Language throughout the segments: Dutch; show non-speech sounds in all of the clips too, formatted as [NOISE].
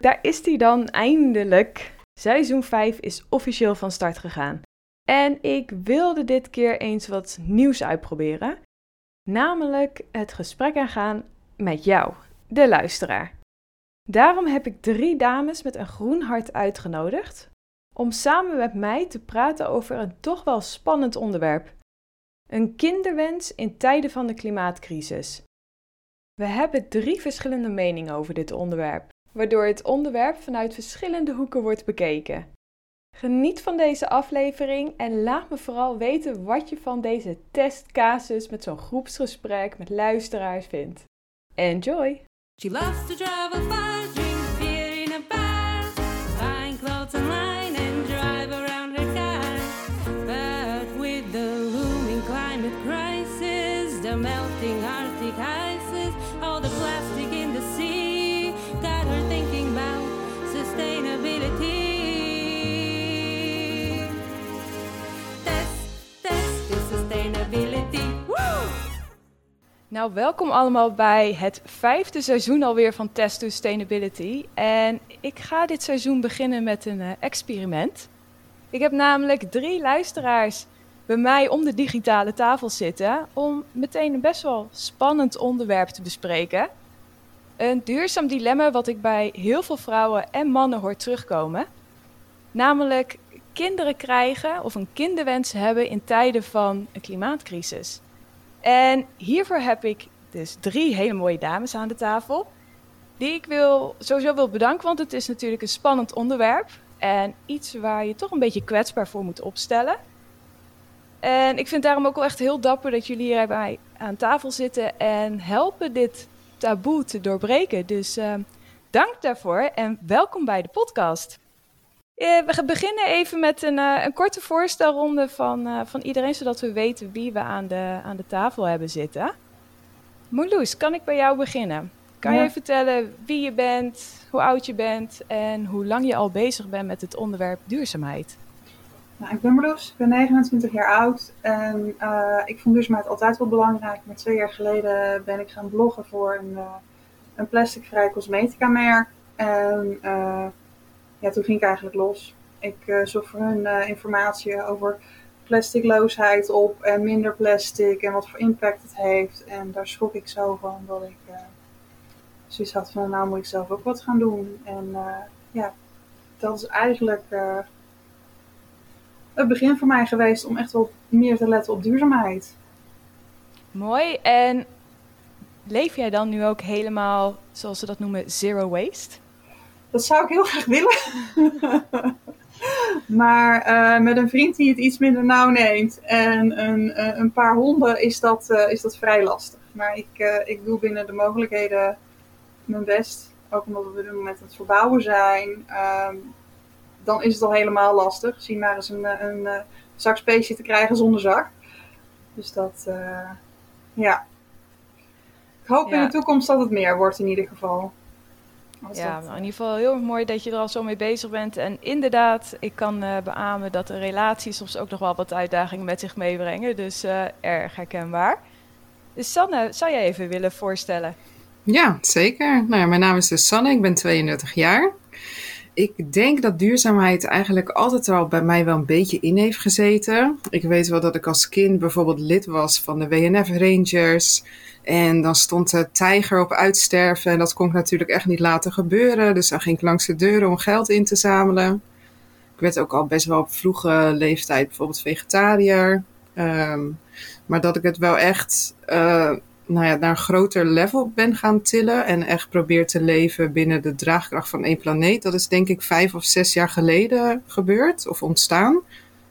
daar is hij dan eindelijk. Seizoen 5 is officieel van start gegaan. En ik wilde dit keer eens wat nieuws uitproberen. Namelijk het gesprek aangaan met jou, de luisteraar. Daarom heb ik drie dames met een groen hart uitgenodigd om samen met mij te praten over een toch wel spannend onderwerp. Een kinderwens in tijden van de klimaatcrisis. We hebben drie verschillende meningen over dit onderwerp, waardoor het onderwerp vanuit verschillende hoeken wordt bekeken. Geniet van deze aflevering en laat me vooral weten wat je van deze testcasus met zo'n groepsgesprek met luisteraars vindt. Enjoy! She loves to Nou, welkom allemaal bij het vijfde seizoen alweer van Test Sustainability. En ik ga dit seizoen beginnen met een uh, experiment. Ik heb namelijk drie luisteraars bij mij om de digitale tafel zitten om meteen een best wel spannend onderwerp te bespreken. Een duurzaam dilemma wat ik bij heel veel vrouwen en mannen hoor terugkomen. Namelijk kinderen krijgen of een kinderwens hebben in tijden van een klimaatcrisis. En hiervoor heb ik dus drie hele mooie dames aan de tafel. Die ik wil, sowieso wil bedanken, want het is natuurlijk een spannend onderwerp. En iets waar je toch een beetje kwetsbaar voor moet opstellen. En ik vind daarom ook wel echt heel dapper dat jullie hier bij mij aan tafel zitten en helpen dit taboe te doorbreken. Dus uh, dank daarvoor en welkom bij de podcast. Uh, we gaan beginnen even met een, uh, een korte voorstelronde van, van iedereen, zodat we weten wie we aan de, aan de tafel hebben zitten. Moeloes, kan ik bij jou beginnen? Kan ja. je vertellen wie je bent, hoe oud je bent en hoe lang je al bezig bent met het onderwerp duurzaamheid? Nou, ik ben Marloes, ik ben 29 jaar oud en uh, ik vond duurzaamheid altijd wel belangrijk. Maar twee jaar geleden ben ik gaan bloggen voor een, uh, een plasticvrij cosmetica merk. En uh, ja, toen ging ik eigenlijk los. Ik zocht voor hun informatie over plasticloosheid op en minder plastic en wat voor impact het heeft. En daar schrok ik zo van dat ik zoiets had van nou moet ik zelf ook wat gaan doen. En ja, dat is eigenlijk het begin voor mij geweest om echt wel meer te letten op duurzaamheid. Mooi. En leef jij dan nu ook helemaal, zoals ze dat noemen, zero waste? Dat zou ik heel graag willen. [LAUGHS] maar uh, met een vriend die het iets minder nauw neemt en een, uh, een paar honden is dat, uh, is dat vrij lastig. Maar ik, ik doe binnen de mogelijkheden mijn best. Ook omdat we op dit moment aan het verbouwen zijn. Ehm, dan is het al helemaal lastig. Zie maar eens een, een, een eh, zakspecie te krijgen zonder zak. Dus dat, ja. Ik hoop ja. in de toekomst dat het meer wordt in ieder geval. Ja, dat, in ieder geval heel mooi dat je er al zo mee bezig bent. En inderdaad, ik kan uh, beamen dat de relaties soms ook nog wel wat uitdagingen met zich meebrengen. Dus uh, erg herkenbaar. Dus Sanne, zou jij even willen voorstellen? Ja, zeker. Nou mijn naam is dus Sanne, ik ben 32 jaar ik denk dat duurzaamheid eigenlijk altijd al bij mij wel een beetje in heeft gezeten. Ik weet wel dat ik als kind bijvoorbeeld lid was van de WNF Rangers. En dan stond de tijger op uitsterven. En dat kon ik natuurlijk echt niet laten gebeuren. Dus dan ging ik langs de deuren om geld in te zamelen. Ik werd ook al best wel op vroege leeftijd bijvoorbeeld vegetariër. Um, maar dat ik het wel echt uh, nou ja, naar een groter level ben gaan tillen en echt probeer te leven binnen de draagkracht van één planeet. Dat is denk ik vijf of zes jaar geleden gebeurd of ontstaan.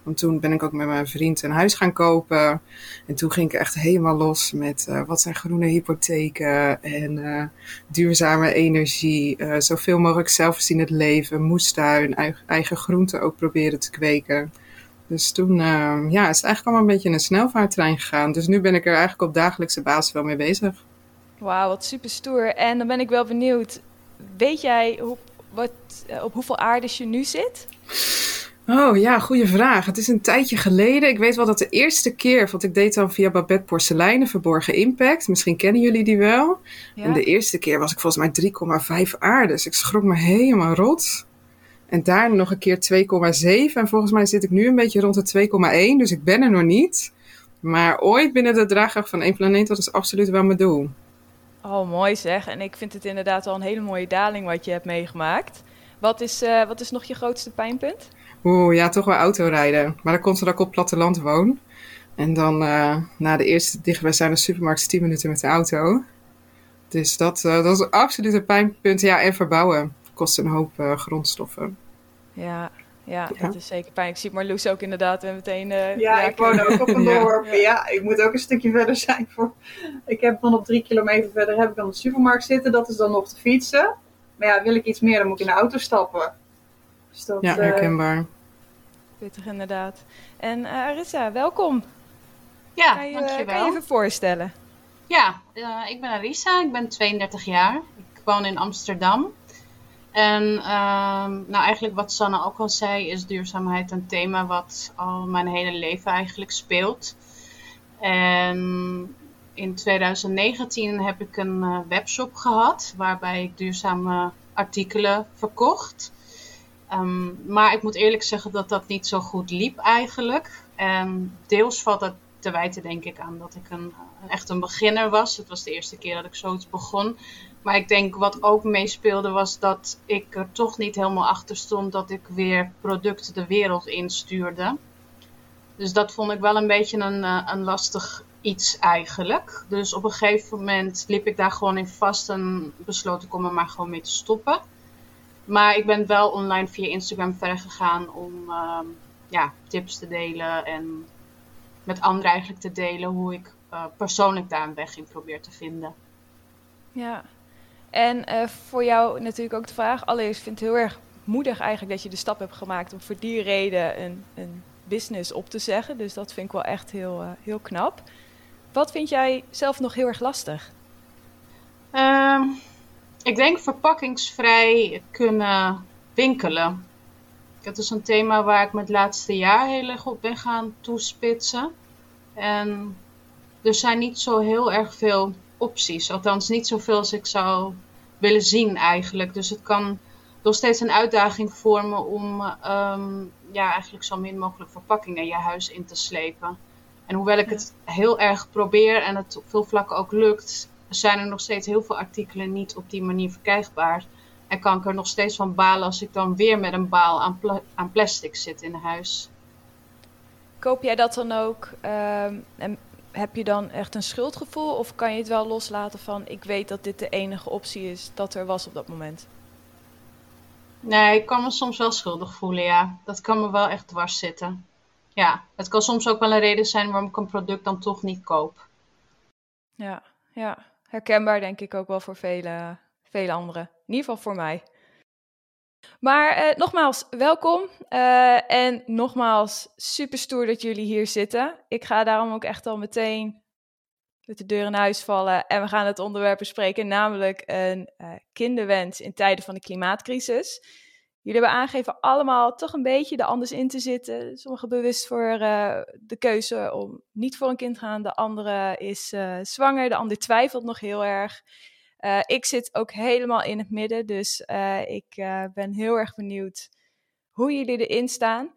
Want toen ben ik ook met mijn vriend een huis gaan kopen. En toen ging ik echt helemaal los met uh, wat zijn groene hypotheken en uh, duurzame energie. Uh, zoveel mogelijk zelfvoorzienend leven, moestuin, eigen, eigen groenten ook proberen te kweken. Dus toen uh, ja, is het eigenlijk allemaal een beetje een snelvaarttrein gegaan. Dus nu ben ik er eigenlijk op dagelijkse basis wel mee bezig. Wauw, wat super stoer. En dan ben ik wel benieuwd, weet jij hoe, wat, op hoeveel aardes je nu zit? Oh ja, goede vraag. Het is een tijdje geleden. Ik weet wel dat de eerste keer, want ik deed dan via Babette Porseleinen, Verborgen Impact. Misschien kennen jullie die wel. Ja? En de eerste keer was ik volgens mij 3,5 aardes. Ik schrok me helemaal rot. En daarna nog een keer 2,7. En volgens mij zit ik nu een beetje rond de 2,1. Dus ik ben er nog niet. Maar ooit binnen de draagkracht van één planeet, dat is absoluut wel mijn doel. Oh, mooi zeg. En ik vind het inderdaad al een hele mooie daling wat je hebt meegemaakt. Wat is, eh, wat is nog je grootste pijnpunt? Oeh, ja, toch wel autorijden. Maar dat komt omdat ik op het platteland woon. En dan eh, na de eerste dichtbijzijnde supermarkt is 10 minuten met de auto. Dus dat, eh, dat is absoluut een pijnpunt. Ja, en verbouwen kost een hoop eh, grondstoffen. Ja, ja, Ja. dat is zeker pijn. Ik zie Marloes ook inderdaad en meteen... eh, Ja, ik woon ook op een [LAUGHS] Ja. dorp. Ja. ik moet ook een stukje verder zijn. Voor... Ik heb dan op drie kilometer verder heb ik dan de supermarkt zitten. Dat is dan nog te fietsen. Maar ja, wil ik iets meer, dan moet ik in de auto stappen. Dus dat, Ja, eh, herkenbaar. Pittig inderdaad. En eh, Arissa, welkom. Ja, kan, je, dankjewel. kan je even voorstellen? Ja, eh, ik ben Arisa, ik ben 32 jaar. Ik woon in Amsterdam. En ehm, nou, eigenlijk wat Sanne ook al zei, is duurzaamheid een thema wat al mijn hele leven eigenlijk speelt. En in 2019 heb ik een eh, webshop gehad waarbij ik duurzame artikelen verkocht. Ehm, maar ik moet eerlijk zeggen dat dat niet zo goed liep eigenlijk. En deels valt dat te wijten denk ik aan dat ik een echt een beginner was. Het was de eerste keer dat ik zoiets begon. Maar ik denk wat ook meespeelde was dat ik er toch niet helemaal achter stond dat ik weer producten de wereld instuurde. Dus dat vond ik wel een beetje een, eh, een lastig iets eigenlijk. Dus op een gegeven moment liep ik daar gewoon in vast en besloot ik om er maar gewoon mee te stoppen. Maar ik ben wel online via Instagram verder gegaan om ehm, ja, tips te delen en met anderen eigenlijk te delen hoe ik eh, persoonlijk daar een weg in probeer te vinden. Ja. En eh, voor jou natuurlijk ook de vraag. Allereerst vind ik het heel erg moedig eigenlijk dat je de stap hebt gemaakt om voor die reden een, een business op te zeggen. Dus dat vind ik wel echt heel, eh, heel knap. Wat vind jij zelf nog heel erg lastig? Ehm, ik denk verpakkingsvrij kunnen winkelen. Dat is een thema waar ik me het laatste jaar heel erg op ben gaan toespitsen. En er zijn niet zo heel erg veel opties. Althans, niet zoveel als ik zou willen zien eigenlijk. Dus het kan nog steeds een uitdaging vormen om ehm, ja, eigenlijk zo min mogelijk verpakkingen je huis in te slepen. En hoewel ik het heel erg probeer en het op veel vlakken ook lukt, zijn er nog steeds heel veel artikelen niet op die manier verkrijgbaar. En kan ik er nog steeds van balen als ik dan weer met een baal aan, pla- aan plastic zit in huis. Koop jij dat dan ook? ehm, en heb je dan echt een schuldgevoel? Of kan je het wel loslaten van ik weet dat dit de enige optie is dat er was op dat moment? Nee, ik kan me soms wel schuldig voelen, ja. Dat kan me wel echt dwars zitten. Ja, het kan soms ook wel een reden zijn waarom ik een product dan toch niet koop. Ja, ja. Herkenbaar denk ik ook wel voor vele, vele anderen. In ieder geval voor mij. Maar eh, nogmaals, welkom. Eh, en nogmaals, super stoer dat jullie hier zitten. Ik ga daarom ook echt al meteen met de deur in huis vallen. En we gaan het onderwerp bespreken, namelijk een eh, kinderwens in tijden van de klimaatcrisis. Jullie hebben aangegeven allemaal toch een beetje er anders in te zitten. Sommigen bewust voor eh, de keuze om niet voor een kind te gaan. De andere is eh, zwanger, de ander twijfelt nog heel erg. Eh, ik zit ook helemaal in het midden, dus ik ben heel erg benieuwd hoe jullie erin staan.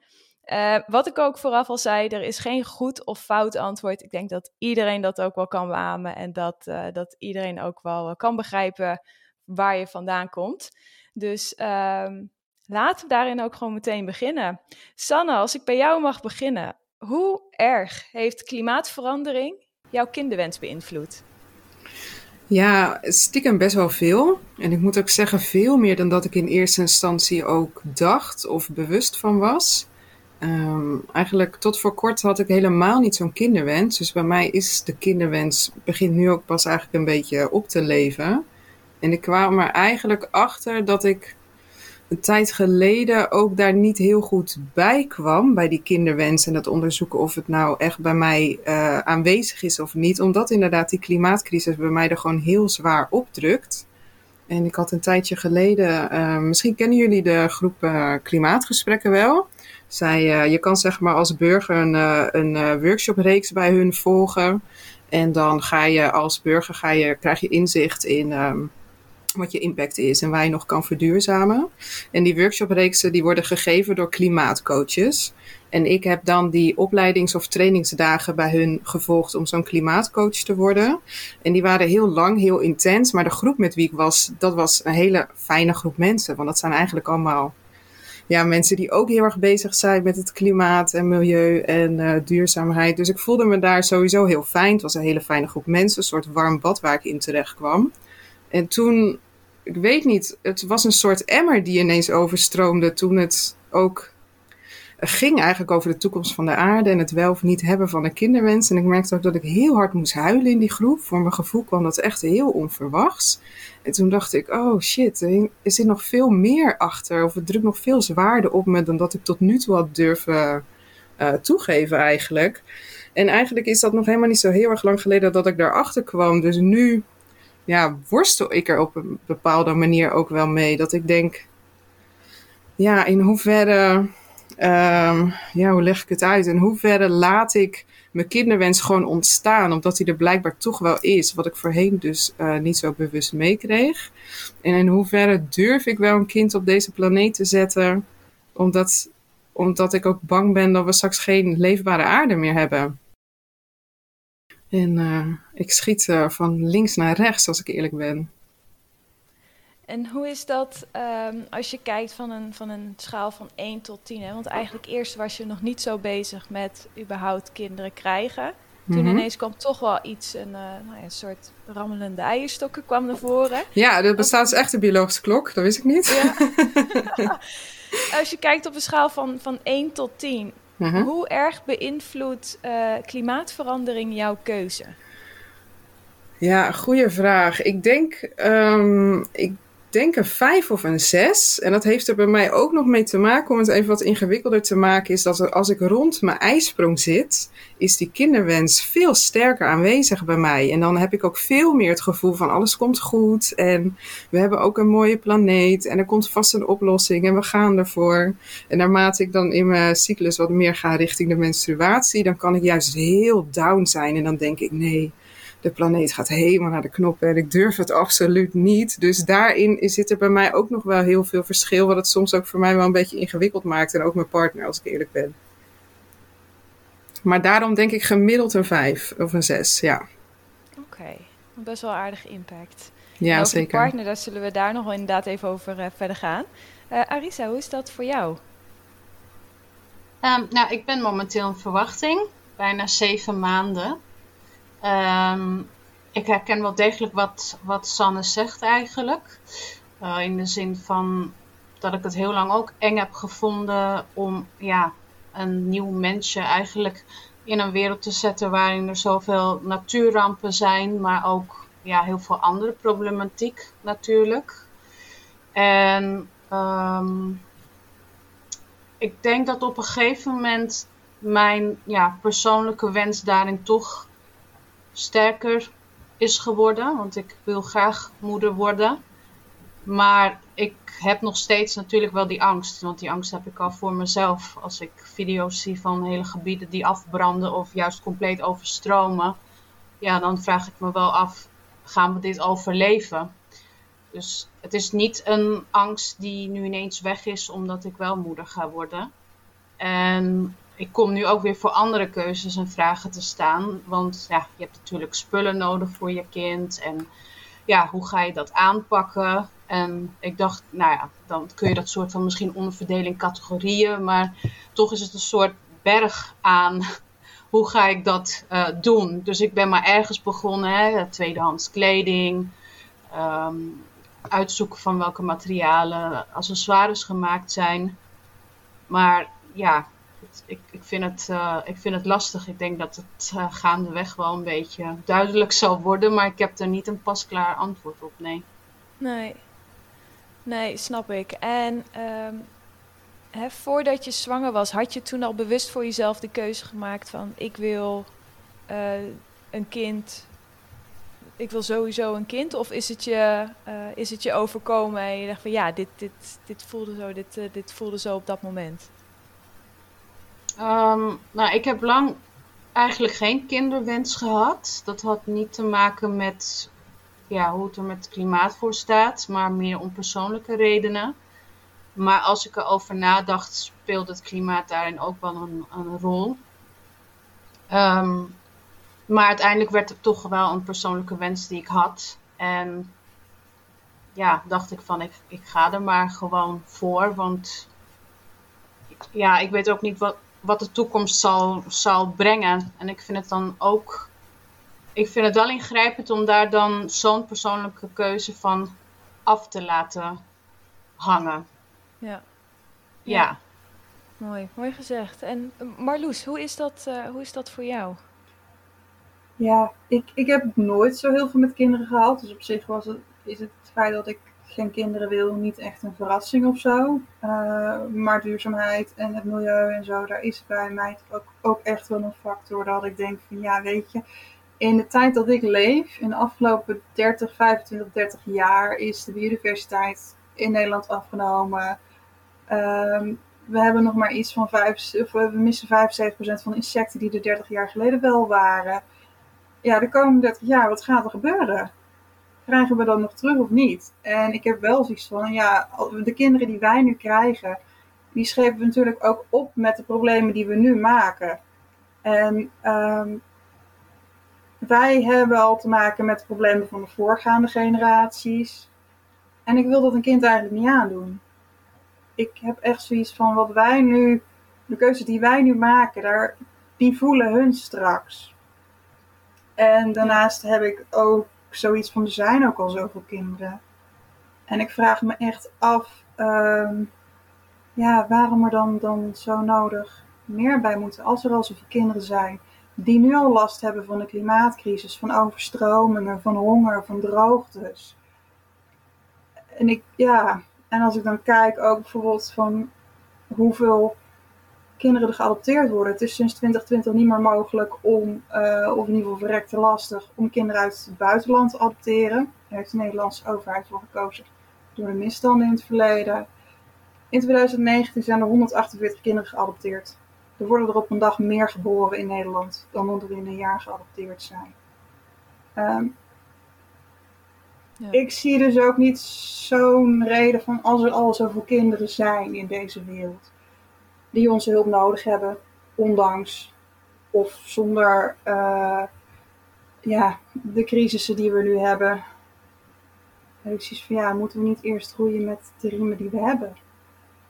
Wat ik ook vooraf al zei, er is geen goed of fout antwoord. Ik denk dat iedereen dat ook wel kan beamen en dat, dat iedereen ook wel kan begrijpen waar je vandaan komt. Dus ehm, laten we daarin ook gewoon meteen beginnen. Sanne, als ik bij jou mag beginnen, hoe erg heeft klimaatverandering jouw kinderwens beïnvloed? Ja, stiekem best wel veel. En ik moet ook zeggen, veel meer dan dat ik in eerste instantie ook dacht of bewust van was. Ehm, eigenlijk tot voor kort had ik helemaal niet zo'n kinderwens. Dus bij mij is de kinderwens, begint nu ook pas eigenlijk een beetje op te leven. En ik kwam er eigenlijk achter dat ik een tijd geleden ook daar niet heel goed bij kwam, bij die kinderwens en het onderzoeken of het nou echt bij mij uh, aanwezig is of niet. Omdat inderdaad die klimaatcrisis bij mij er gewoon heel zwaar opdrukt. En ik had een tijdje geleden, uh, misschien kennen jullie de groep uh, Klimaatgesprekken wel. Zij, je kan zeg maar als burger een, een workshopreeks bij hun volgen. En dan ga je als burger ga je, krijg je inzicht in ehm, wat je impact is en waar je nog kan verduurzamen. En die workshopreeksen die worden gegeven door klimaatcoaches. En ik heb dan die opleidings- of trainingsdagen bij hun gevolgd om zo'n klimaatcoach te worden. En die waren heel lang, heel intens. Maar de groep met wie ik was, dat was een hele fijne groep mensen. Want dat zijn eigenlijk allemaal ja, mensen die ook heel erg bezig zijn met het klimaat en milieu en uh, duurzaamheid. Dus ik voelde me daar sowieso heel fijn. Het was een hele fijne groep mensen, een soort warm bad waar ik in terecht kwam. En toen, ik weet niet, het was een soort emmer die ineens overstroomde toen het ook ging eigenlijk over de toekomst van de aarde en het wel of niet hebben van een kinderwens. En ik merkte ook dat ik heel hard moest huilen in die groep. Voor mijn gevoel kwam dat echt heel onverwachts. En toen dacht ik, oh shit, er zit nog veel meer achter. Of het drukt nog veel zwaarder op me dan dat ik tot nu toe had durven uh, toegeven eigenlijk. En eigenlijk is dat nog helemaal niet zo heel erg lang geleden dat ik daarachter kwam. Dus nu ja, worstel ik er op een bepaalde manier ook wel mee. Dat ik denk, ja, in hoeverre Um, ja, hoe leg ik het uit? In hoeverre laat ik mijn kinderwens gewoon ontstaan, omdat hij er blijkbaar toch wel is, wat ik voorheen dus uh, niet zo bewust meekreeg. En in hoeverre durf ik wel een kind op deze planeet te zetten, omdat, omdat ik ook bang ben dat we straks geen leefbare aarde meer hebben. En uh, ik schiet uh, van links naar rechts, als ik eerlijk ben. En hoe is dat um, als je kijkt van een, van een schaal van 1 tot 10? Hè? Want eigenlijk eerst was je nog niet zo bezig met überhaupt kinderen krijgen. Toen mm -hmm. ineens kwam toch wel iets, een, uh, nou ja, een soort rammelende eierstokken kwam naar voren. Ja, er bestaat dus echt een biologische klok, dat wist ik niet. Ja. [LAUGHS] als je kijkt op een schaal van, van 1 tot 10, mm -hmm. hoe erg beïnvloedt uh, klimaatverandering jouw keuze? Ja, goede vraag. Ik denk, um, ik denk een vijf of een zes. En dat heeft er bij mij ook nog mee te maken, om het even wat ingewikkelder te maken, is dat als ik rond mijn ijsprong zit, is die kinderwens veel sterker aanwezig bij mij. En dan heb ik ook veel meer het gevoel van alles komt goed en we hebben ook een mooie planeet en er komt vast een oplossing en we gaan ervoor. En naarmate ik dan in mijn cyclus wat meer ga richting de menstruatie, dan kan ik juist heel down zijn en dan denk ik nee de planeet gaat helemaal naar de knoppen en ik durf het absoluut niet. Dus daarin zit er bij mij ook nog wel heel veel verschil, wat het soms ook voor mij wel een beetje ingewikkeld maakt en ook mijn partner, als ik eerlijk ben. Maar daarom denk ik gemiddeld een 5 of een 6, ja. Oké, okay. best wel aardig impact. Ja, en zeker. partner, daar zullen we daar nog wel inderdaad even over uh, verder gaan. Uh, Arisa, hoe is dat voor jou? Um, nou, ik ben momenteel in verwachting, bijna zeven maanden. Um, ik herken wel degelijk wat, wat Sanne zegt eigenlijk. Uh, in de zin van dat ik het heel lang ook eng heb gevonden om ja, een nieuw mensje eigenlijk in een wereld te zetten waarin er zoveel natuurrampen zijn, maar ook ja, heel veel andere problematiek natuurlijk. En um, ik denk dat op een gegeven moment mijn ja, persoonlijke wens daarin toch sterker is geworden. Want ik wil graag moeder worden. Maar ik heb nog steeds natuurlijk wel die angst. Want die angst heb ik al voor mezelf. Als ik video's zie van hele gebieden die afbranden of juist compleet overstromen. Ja, dan vraag ik me wel af, gaan we dit overleven? Dus het is niet een angst die nu ineens weg is omdat ik wel moeder ga worden. En ik kom nu ook weer voor andere keuzes en vragen te staan. Want ja, je hebt natuurlijk spullen nodig voor je kind. En ja, hoe ga je dat aanpakken? En ik dacht, nou ja, dan kun je dat soort van misschien onderverdelen in categorieën. Maar toch is het een soort berg aan [LAUGHS] hoe ga ik dat uh, doen. Dus ik ben maar ergens begonnen, hè, tweedehands kleding. Um, uitzoeken van welke materialen accessoires gemaakt zijn. Maar ja, ik, ik, vind het, uh, ik vind het lastig. Ik denk dat het uh, gaandeweg wel een beetje duidelijk zal worden, maar ik heb er niet een pasklaar antwoord op, nee. Nee, nee, snap ik. En um, hè, voordat je zwanger was, had je toen al bewust voor jezelf de keuze gemaakt van ik wil uh, een kind, ik wil sowieso een kind? Of is het je, is het je overkomen en je dacht van ja, dit, dit, dit voelde zo, dit, dit voelde zo op dat moment? Um, nou, ik heb lang eigenlijk geen kinderwens gehad. Dat had niet te maken met ja, hoe het er met het klimaat voor staat, maar meer om persoonlijke redenen. Maar als ik erover nadacht, speelde het klimaat daarin ook wel een, een rol. Um, maar uiteindelijk werd het toch wel een persoonlijke wens die ik had. En ja, dacht ik van ik, ik ga er maar gewoon voor. Want ja, ik weet ook niet wat, wat de toekomst zal, zal brengen. En ik vind het dan ook. Ik vind het wel ingrijpend om daar dan zo'n persoonlijke keuze van af te laten hangen. Ja. Ja. Mooi, mooi gezegd. En Marloes, hoe is dat, uh, hoe is dat voor jou? Ja, ik, ik heb nooit zo heel veel met kinderen gehad. Dus op zich was het, is het feit dat ik geen kinderen wil niet echt een verrassing of zo. Uh, maar duurzaamheid en het milieu en zo, daar is bij mij ook, ook echt wel een factor dat ik denk van ja, weet je, in de tijd dat ik leef, in de afgelopen 30, 25, 30 jaar, is de biodiversiteit in Nederland afgenomen. Um, we hebben nog maar iets van 5, of we missen 75% van de insecten die er 30 jaar geleden wel waren ja, de komende 30 jaar, wat gaat er gebeuren? Krijgen we dat nog terug of niet? En ik heb wel zoiets van, ja, de kinderen die wij nu krijgen, die schepen we natuurlijk ook op met de problemen die we nu maken. En um, wij hebben al te maken met de problemen van de voorgaande generaties. En ik wil dat een kind eigenlijk niet aandoen. Ik heb echt zoiets van wat wij nu, de keuzes die wij nu maken, daar, die voelen hun straks. En daarnaast heb ik ook zoiets van, er zijn ook al zoveel kinderen. En ik vraag me echt af, um, ja, waarom er dan, dan zo nodig meer bij moeten als er al zoveel kinderen zijn die nu al last hebben van de klimaatcrisis, van overstromingen, van honger, van droogtes. En ik, ja, en als ik dan kijk ook bijvoorbeeld van hoeveel kinderen er geadopteerd worden. Het is sinds 2020 niet meer mogelijk om, uh, of in ieder geval verrekte lastig, om kinderen uit het buitenland te adopteren. Daar heeft de Nederlandse overheid voor gekozen door de misstanden in het verleden. In 2019 zijn er 148 kinderen geadopteerd. Er worden er op een dag meer geboren in Nederland dan er in een jaar geadopteerd zijn. Um, ja. Ik zie dus ook niet zo'n reden van als er al zoveel kinderen zijn in deze wereld die onze hulp nodig hebben, ondanks of zonder uh, ja, de crisissen die we nu hebben. En van ja, moeten we niet eerst groeien met de riemen die we hebben?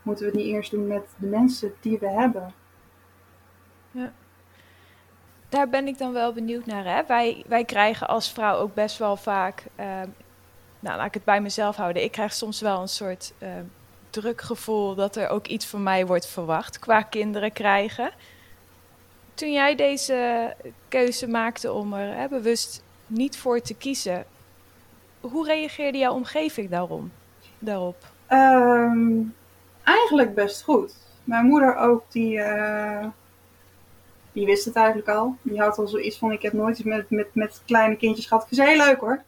Moeten we het niet eerst doen met de mensen die we hebben? Ja. Daar ben ik dan wel benieuwd naar. Hè? Wij, wij krijgen als vrouw ook best wel vaak. Uh, nou, laat ik het bij mezelf houden. Ik krijg soms wel een soort uh, druk gevoel dat er ook iets van mij wordt verwacht qua kinderen krijgen. Toen jij deze keuze maakte om er hè, bewust niet voor te kiezen, hoe reageerde jouw omgeving daarom, daarop? Um, eigenlijk best goed. Mijn moeder ook, die, uh, die wist het eigenlijk al. Die had al zoiets van, ik heb nooit iets met, met, met kleine kindjes gehad. Ik heel leuk hoor.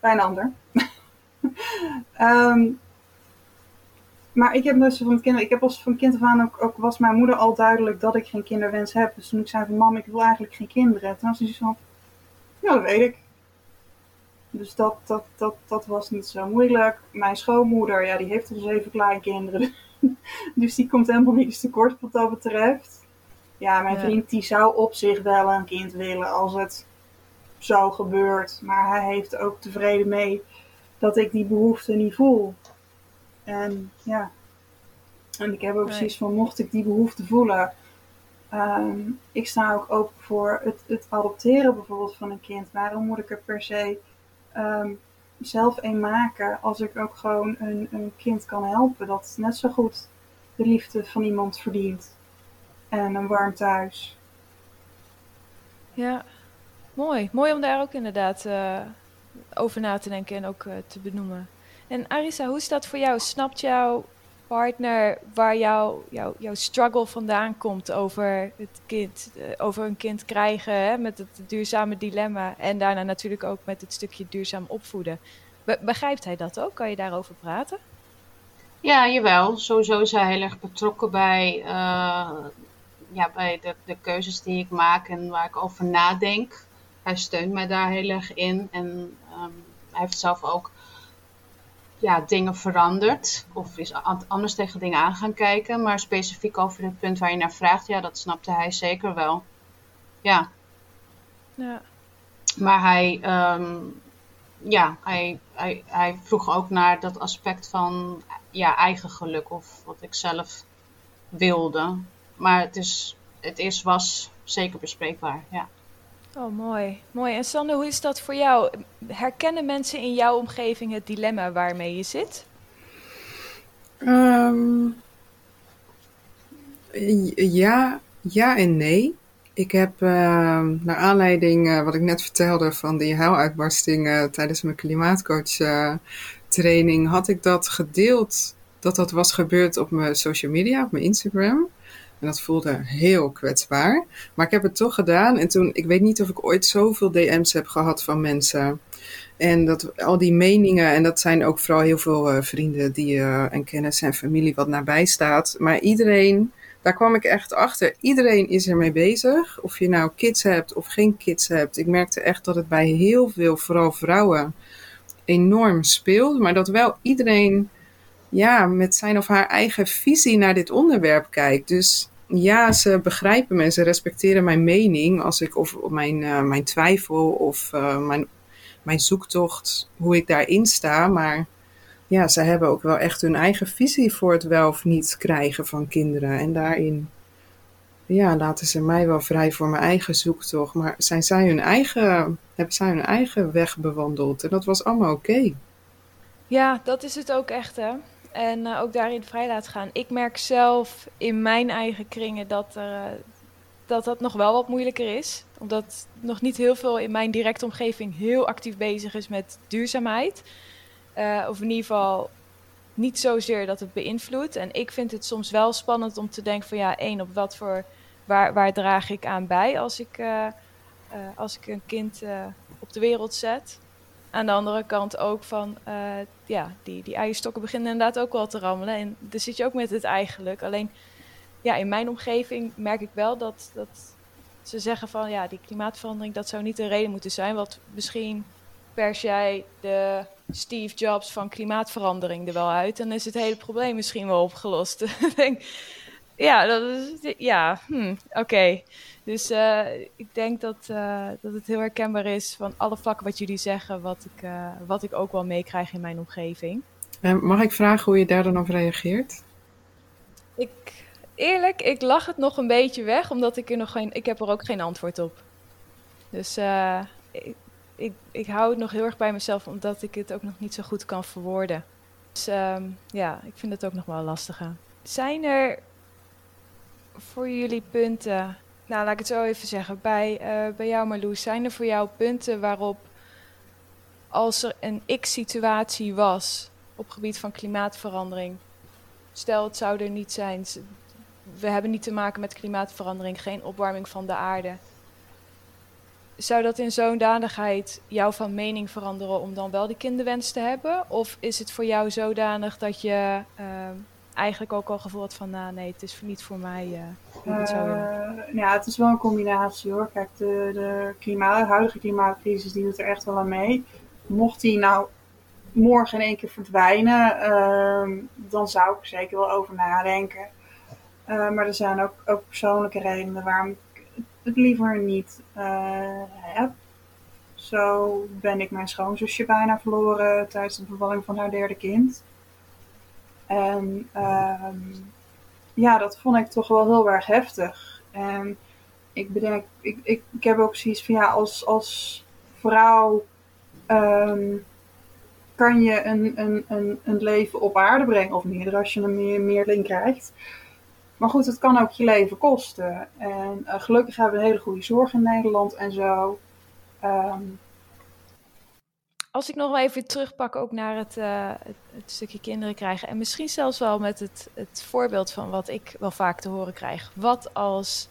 Bij een ander. um, [LAUGHS] maar ik heb dus van kinderen, ik heb als van kind af aan ook, ook, was mijn moeder al duidelijk dat ik geen kinderwens heb. Dus toen ik zei van mam, ik wil eigenlijk geen kinderen. Toen was ze van, ja dat weet ik. Dus dat, dat, dat, dat was niet zo moeilijk. Mijn schoonmoeder, ja die heeft al zeven kleinkinderen. [LAUGHS] dus die komt helemaal niet tekort wat dat betreft. Ja, mijn vriend die zou op zich wel een kind willen als het zo gebeurt. Maar hij heeft ook tevreden mee dat ik die behoefte niet voel. En ja, en ik heb ook precies van, mocht ik die behoefte voelen, um, ik sta ook open voor het, het, adopteren bijvoorbeeld van een kind. Waarom moet ik er per se um, zelf een maken als ik ook gewoon een, een kind kan helpen dat net zo goed de liefde van iemand verdient en een warm thuis. Ja, mooi. Mooi om daar ook inderdaad uh, over na te denken en ook uh, te benoemen. En Arisa, hoe is dat voor jou? Snapt jouw partner waar jouw jouw struggle vandaan komt over het kind, eh, over een kind krijgen, hè, met het duurzame dilemma en daarna natuurlijk ook met het stukje duurzaam opvoeden? begrijpt hij dat ook? Kan je daarover praten? Ja, jawel. Sowieso is hij heel erg betrokken bij uh, ja, bij de, de keuzes die ik maak en waar ik over nadenk. Hij steunt mij daar heel erg in. En ehm, hij heeft zelf ook ja, dingen veranderd. Of is anders tegen dingen aan gaan kijken. Maar specifiek over het punt waar je naar vraagt, ja, dat snapte hij zeker wel. Ja. Ja. Maar hij, ehm, ja, hij, hij, hij vroeg ook naar dat aspect van ja, eigen geluk of wat ik zelf wilde. Maar het, is, het is, was zeker bespreekbaar, ja. Oh, mooi. Mooi. En Sander, hoe is dat voor jou? Herkennen mensen in jouw omgeving het dilemma waarmee je zit? Ehm, ja, ja en nee. Ik heb uh, naar aanleiding uh, wat ik net vertelde van die huiluitbarsting uh, tijdens mijn klimaatcoach eh, training, had ik dat gedeeld dat dat was gebeurd op mijn social media, op mijn Instagram. En dat voelde heel kwetsbaar. Maar ik heb het toch gedaan. En toen, ik weet niet of ik ooit zoveel DM's heb gehad van mensen. En dat al die meningen, en dat zijn ook vooral heel veel vrienden die, en kennis en familie wat nabij staat. Maar iedereen daar kwam ik echt achter. Iedereen is ermee bezig. Of je nou kids hebt of geen kids hebt. Ik merkte echt dat het bij heel veel, vooral vrouwen, enorm speelt. Maar dat wel iedereen ja, met zijn of haar eigen visie naar dit onderwerp kijkt. Dus ja, ze begrijpen me en ze respecteren mijn mening als ik of mijn, uh, mijn twijfel of uh, mijn, mijn zoektocht, hoe ik daarin sta. Maar ja, ze hebben ook wel echt hun eigen visie voor het wel of niet krijgen van kinderen. En daarin ja, laten ze mij wel vrij voor mijn eigen zoektocht. Maar zijn zij hun eigen, hebben zij hun eigen weg bewandeld. En dat was allemaal oké. Ja, dat is het ook echt hè. En uh, ook daarin vrij laten gaan. Ik merk zelf in mijn eigen kringen dat, er, uh, dat dat nog wel wat moeilijker is. Omdat nog niet heel veel in mijn directe omgeving heel actief bezig is met duurzaamheid. Uh, of in ieder geval niet zozeer dat het beïnvloedt. En ik vind het soms wel spannend om te denken van ja, één, op wat voor, waar, waar draag ik aan bij als ik, als ik een kind op de wereld zet. Aan de andere kant ook van, ja, die, die eierstokken beginnen inderdaad ook wel te rammelen. En daar zit je ook met het eigenlijk. Alleen, ja, in mijn omgeving merk ik wel dat, dat ze zeggen van, ja, die klimaatverandering, dat zou niet de reden moeten zijn. Wat misschien pers jij de Steve Jobs van klimaatverandering er wel uit. Dan is het hele probleem misschien wel opgelost. [LAUGHS] ja, dat is, ja hm, oké. Dus uh, ik denk dat, uh, dat het heel herkenbaar is van alle vlakken wat jullie zeggen, wat ik, uh, wat ik ook wel meekrijg in mijn omgeving. mag ik vragen hoe je daar dan op reageert? Ik, eerlijk, ik lach het nog een beetje weg, omdat ik er nog geen, ik heb er ook geen antwoord op. Dus ik, ik, ik hou het nog heel erg bij mezelf, omdat ik het ook nog niet zo goed kan verwoorden. Dus um, ja, ik vind het ook nog wel lastiger. Zijn er voor jullie punten, nou laat ik het zo even zeggen, bij, uh, bij jou Marloes, zijn er voor jou punten waarop als er een x-situatie was op gebied van klimaatverandering, stel het zou er niet zijn, we hebben niet te maken met klimaatverandering, geen opwarming van de aarde. Zou dat in zo'n danigheid jou van mening veranderen om dan wel die kinderwens te hebben? Of is het voor jou zodanig dat je uh, eigenlijk ook al gevoeld van, nou nee, het is niet voor mij uh, het zou uh, Ja, het is wel een combinatie hoor. Kijk, de, de huidige klimaatcrisis die doet er echt wel aan mee. Mocht die nou morgen in één keer verdwijnen, ehm, dan zou ik er zeker wel over nadenken. maar er zijn ook, ook persoonlijke redenen waarom het liever niet uh, heb. Zo ben ik mijn schoonzusje bijna verloren tijdens de bevalling van haar derde kind. En uh, ja, dat vond ik toch wel heel erg heftig. En ik bedenk, ik, ik, ik heb ook zoiets van ja, als, als vrouw um, kan je een, een, een, een leven op aarde brengen, of meerdere als je een meer, meerling krijgt. Maar goed, het kan ook je leven kosten. En uh, gelukkig hebben we een hele goede zorg in Nederland en zo. Um... Als ik nog wel even terugpak ook naar het, uh, het, het, stukje kinderen krijgen. En misschien zelfs wel met het, het voorbeeld van wat ik wel vaak te horen krijg. Wat als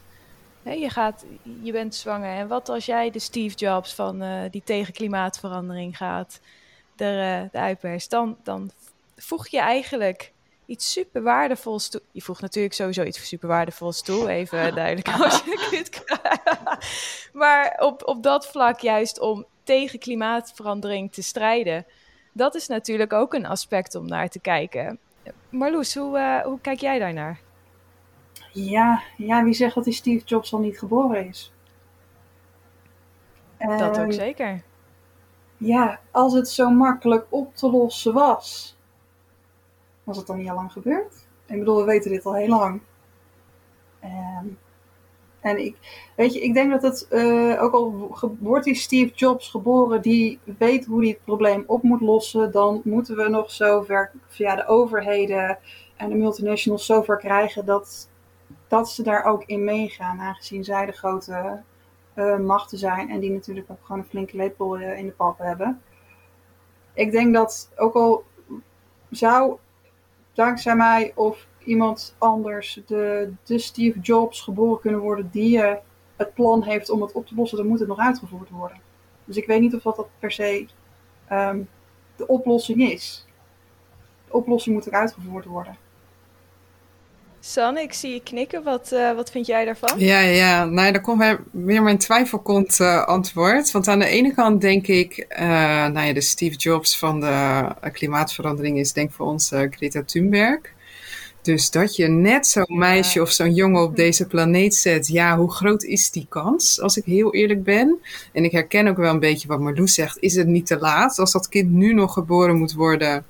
hè, je, gaat, je bent zwanger en wat als jij de Steve Jobs van uh, die tegen klimaatverandering gaat, er, uh, de uitpers. Dan, dan voeg je eigenlijk iets super waardevols toe. Je voegt natuurlijk sowieso iets super waardevols toe, even duidelijk als je [LAUGHS] het Maar op, op dat vlak juist om tegen klimaatverandering te strijden, dat is natuurlijk ook een aspect om naar te kijken. Marloes, hoe, uh, hoe kijk jij daarnaar? Ja, ja, wie zegt dat die Steve Jobs al niet geboren is? Dat ook zeker. Ja, als het zo makkelijk op te lossen was, was het dan niet al lang gebeurd? Ik bedoel, we weten dit al heel lang. Um, en ik, weet je, ik denk dat het, uh, ook al wordt die Steve Jobs geboren die weet hoe hij het probleem op moet lossen, dan moeten we nog zover via de overheden en de multinationals zover krijgen dat, dat ze daar ook in meegaan, aangezien zij de grote uh, machten zijn en die natuurlijk ook gewoon een flinke lepel uh, in de pap hebben. Ik denk dat ook al zou dankzij mij of iemand anders, de, de Steve Jobs, geboren kunnen worden die uh, het plan heeft om het op te lossen, dan moet het nog uitgevoerd worden. Dus ik weet niet of dat, dat per se um, de oplossing is. De oplossing moet er uitgevoerd worden. San, ik zie je knikken. Wat, uh, wat vind jij daarvan? Ja, ja. Nou, daar komt weer mijn twijfelkont uh, antwoord. Want aan de ene kant denk ik, uh, nou ja, de Steve Jobs van de klimaatverandering is denk voor ons Greta Thunberg. Dus dat je net zo'n meisje of zo'n jongen op deze planeet zet, ja, hoe groot is die kans, als ik heel eerlijk ben? En ik herken ook wel een beetje wat Marloes zegt, is het niet te laat als dat kind nu nog geboren moet worden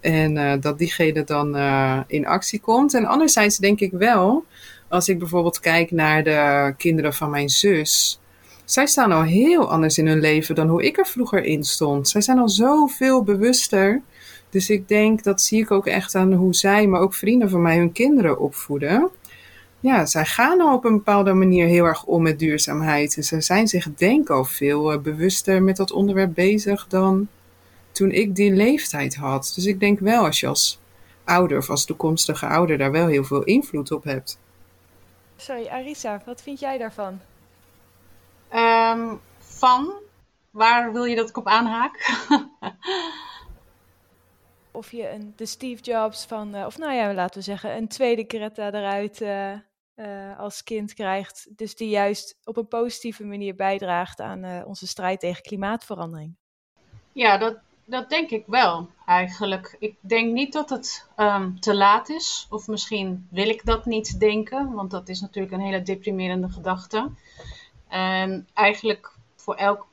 en uh, dat diegene dan uh, in actie komt? En anderzijds denk ik wel, als ik bijvoorbeeld kijk naar de kinderen van mijn zus, zij staan al heel anders in hun leven dan hoe ik er vroeger in stond. Zij zijn al zoveel bewuster dus ik denk, dat zie ik ook echt aan hoe zij, maar ook vrienden van mij, hun kinderen opvoeden. Ja, zij gaan al op een bepaalde manier heel erg om met duurzaamheid. En ze zijn zich, denk ik, al veel eh, bewuster met dat onderwerp bezig dan toen ik die leeftijd had. Dus ik denk wel, als je als ouder of als toekomstige ouder daar wel heel veel invloed op hebt. Sorry, Arisa, wat vind jij daarvan? Um, van? Waar wil je dat ik op aanhaak? [LAUGHS] of je een, de Steve Jobs van, uh, of nou ja, laten we zeggen, een tweede Greta eruit uh, uh, als kind krijgt. Dus die juist op een positieve manier bijdraagt aan onze strijd tegen klimaatverandering. Ja, dat, dat denk ik wel eigenlijk. Ik denk niet dat het um, te laat is. Of misschien wil ik dat niet denken, want dat is natuurlijk een hele deprimerende gedachte. En eigenlijk voor elk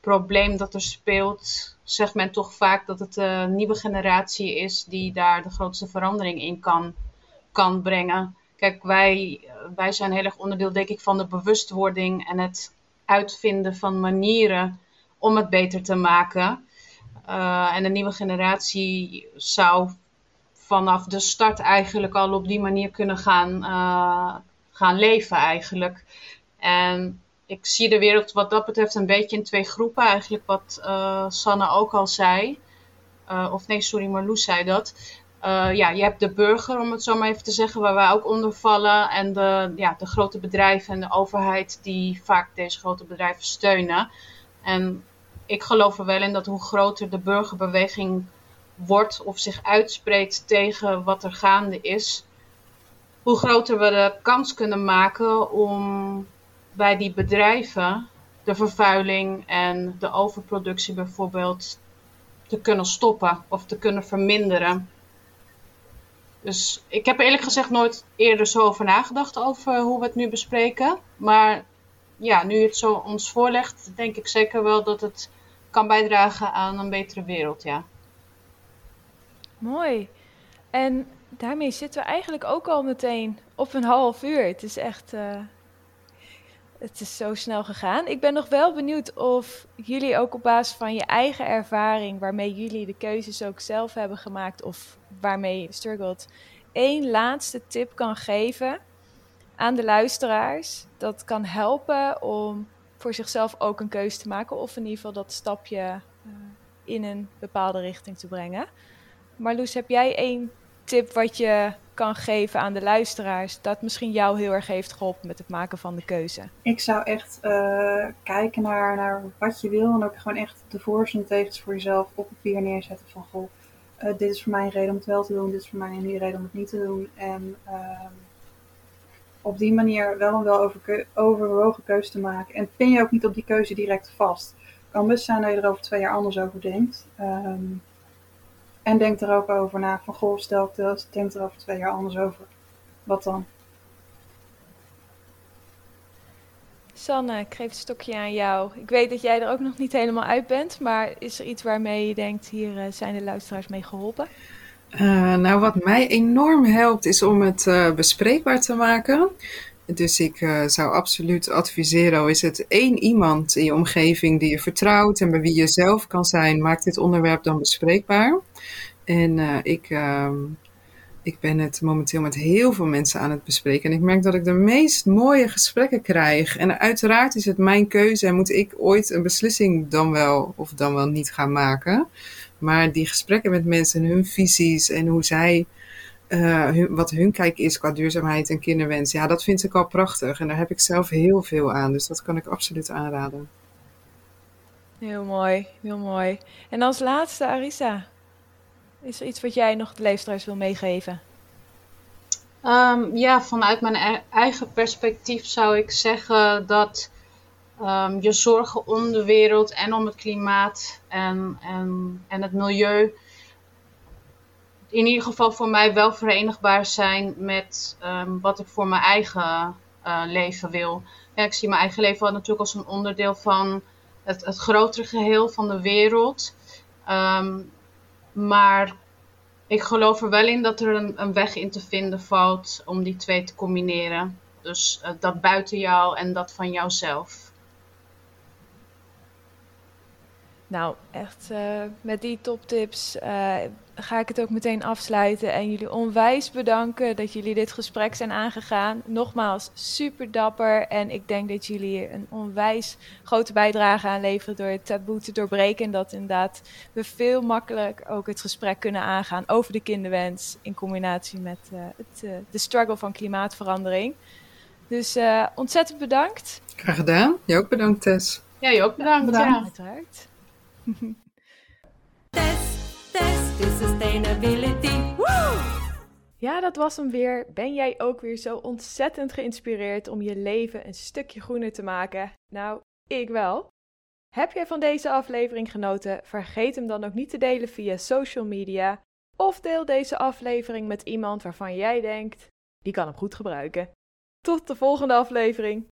probleem dat er speelt, zegt men toch vaak dat het een nieuwe generatie is die daar de grootste verandering in kan, kan brengen. Kijk, wij, wij zijn heel erg onderdeel, denk ik, van de bewustwording en het uitvinden van manieren om het beter te maken. Uh, en de nieuwe generatie zou vanaf de start eigenlijk al op die manier kunnen gaan, gaan leven eigenlijk. En ik zie de wereld wat dat betreft een beetje in twee groepen. Eigenlijk wat uh, Sanne ook al zei. Uh, of nee, sorry, Marloes zei dat. Uh, ja, je hebt de burger, om het zo maar even te zeggen, waar wij ook onder vallen. En de, ja, de grote bedrijven en de overheid die vaak deze grote bedrijven steunen. En ik geloof er wel in dat hoe groter de burgerbeweging wordt of zich uitspreekt tegen wat er gaande is, hoe groter we de kans kunnen maken om bij die bedrijven de vervuiling en de overproductie bijvoorbeeld te kunnen stoppen of te kunnen verminderen. Dus ik heb er eerlijk gezegd nooit eerder zo over nagedacht over hoe we het nu bespreken. Maar ja, nu het zo ons voorlegt, denk ik zeker wel dat het kan bijdragen aan een betere wereld, ja. Mooi. En daarmee zitten we eigenlijk ook al meteen op een half uur. Het is echt uh, het is zo snel gegaan. Ik ben nog wel benieuwd of jullie ook op basis van je eigen ervaring, waarmee jullie de keuzes ook zelf hebben gemaakt of waarmee je struggelt, één laatste tip kan geven aan de luisteraars. Dat kan helpen om voor zichzelf ook een keuze te maken of in ieder geval dat stapje uh, in een bepaalde richting te brengen. Marloes, heb jij één tip wat je kan geven aan de luisteraars dat misschien jou heel erg heeft geholpen met het maken van de keuze? Ik zou echt uh, kijken naar, naar wat je wil en ook gewoon echt de voor's en tegens voor jezelf op papier neerzetten van goh, uh, dit is voor mij een reden om het wel te doen, dit is voor mij een reden om het niet te doen. En ehm, op die manier wel en wel over, overwogen keuze te maken. En pin je ook niet op die keuze direct vast. Het kan best zijn dat je er over twee jaar anders over denkt. Ehm, en denk er ook over na van goh, stel ik dat, denk er over twee jaar anders over. Wat dan? Sanne, ik geef het stokje aan jou. Ik weet dat jij er ook nog niet helemaal uit bent, maar is er iets waarmee je denkt, hier eh, zijn de luisteraars mee geholpen? Uh, nou, wat mij enorm helpt is om het uh, bespreekbaar te maken. Dus ik uh, zou absoluut adviseren, is het één iemand in je omgeving die je vertrouwt en bij wie je zelf kan zijn, maak dit onderwerp dan bespreekbaar. En ik, ehm, ik ben het momenteel met heel veel mensen aan het bespreken. En ik merk dat ik de meest mooie gesprekken krijg. En uiteraard is het mijn keuze en moet ik ooit een beslissing dan wel of dan wel niet gaan maken. Maar die gesprekken met mensen en hun visies en hoe zij, uh, wat hun kijk is qua duurzaamheid en kinderwens, ja, dat vind ik al prachtig. En daar heb ik zelf heel veel aan, dus dat kan ik absoluut aanraden. Heel mooi, heel mooi. En als laatste, Arisa, is er iets wat jij nog de leefstruis wil meegeven? Um, ja, vanuit mijn e-, eigen perspectief zou ik zeggen dat um, je zorgen om de wereld en om het klimaat en, en, en het milieu in ieder geval voor mij wel verenigbaar zijn met um, wat ik voor mijn eigen uh, leven wil. Ik zie mijn eigen leven natuurlijk als een onderdeel van het, het grotere geheel van de wereld. Um, maar ik geloof er wel in dat er een, weg in te vinden valt om die twee te combineren. Dus uh, dat buiten jou en dat van jouzelf. Nou, echt uh, met die toptips uh, ga ik het ook meteen afsluiten. En jullie onwijs bedanken dat jullie dit gesprek zijn aangegaan. Nogmaals, super dapper. En ik denk dat jullie een onwijs grote bijdrage aan leveren door het taboe te doorbreken. En dat inderdaad we veel makkelijk ook het gesprek kunnen aangaan over de kinderwens. In combinatie met uh, het, de struggle van klimaatverandering. Dus ontzettend bedankt. Graag gedaan. Je ook bedankt, Tess. Ja, je ook bedankt. bedankt. Ja. Uiteraard. [LAUGHS] test, test is sustainability. Ja, dat was hem weer. Ben jij ook weer zo ontzettend geïnspireerd om je leven een stukje groener te maken? Nou, ik wel. Heb jij van deze aflevering genoten? Vergeet hem dan ook niet te delen via social media. Of deel deze aflevering met iemand waarvan jij denkt, die kan hem goed gebruiken. Tot de volgende aflevering.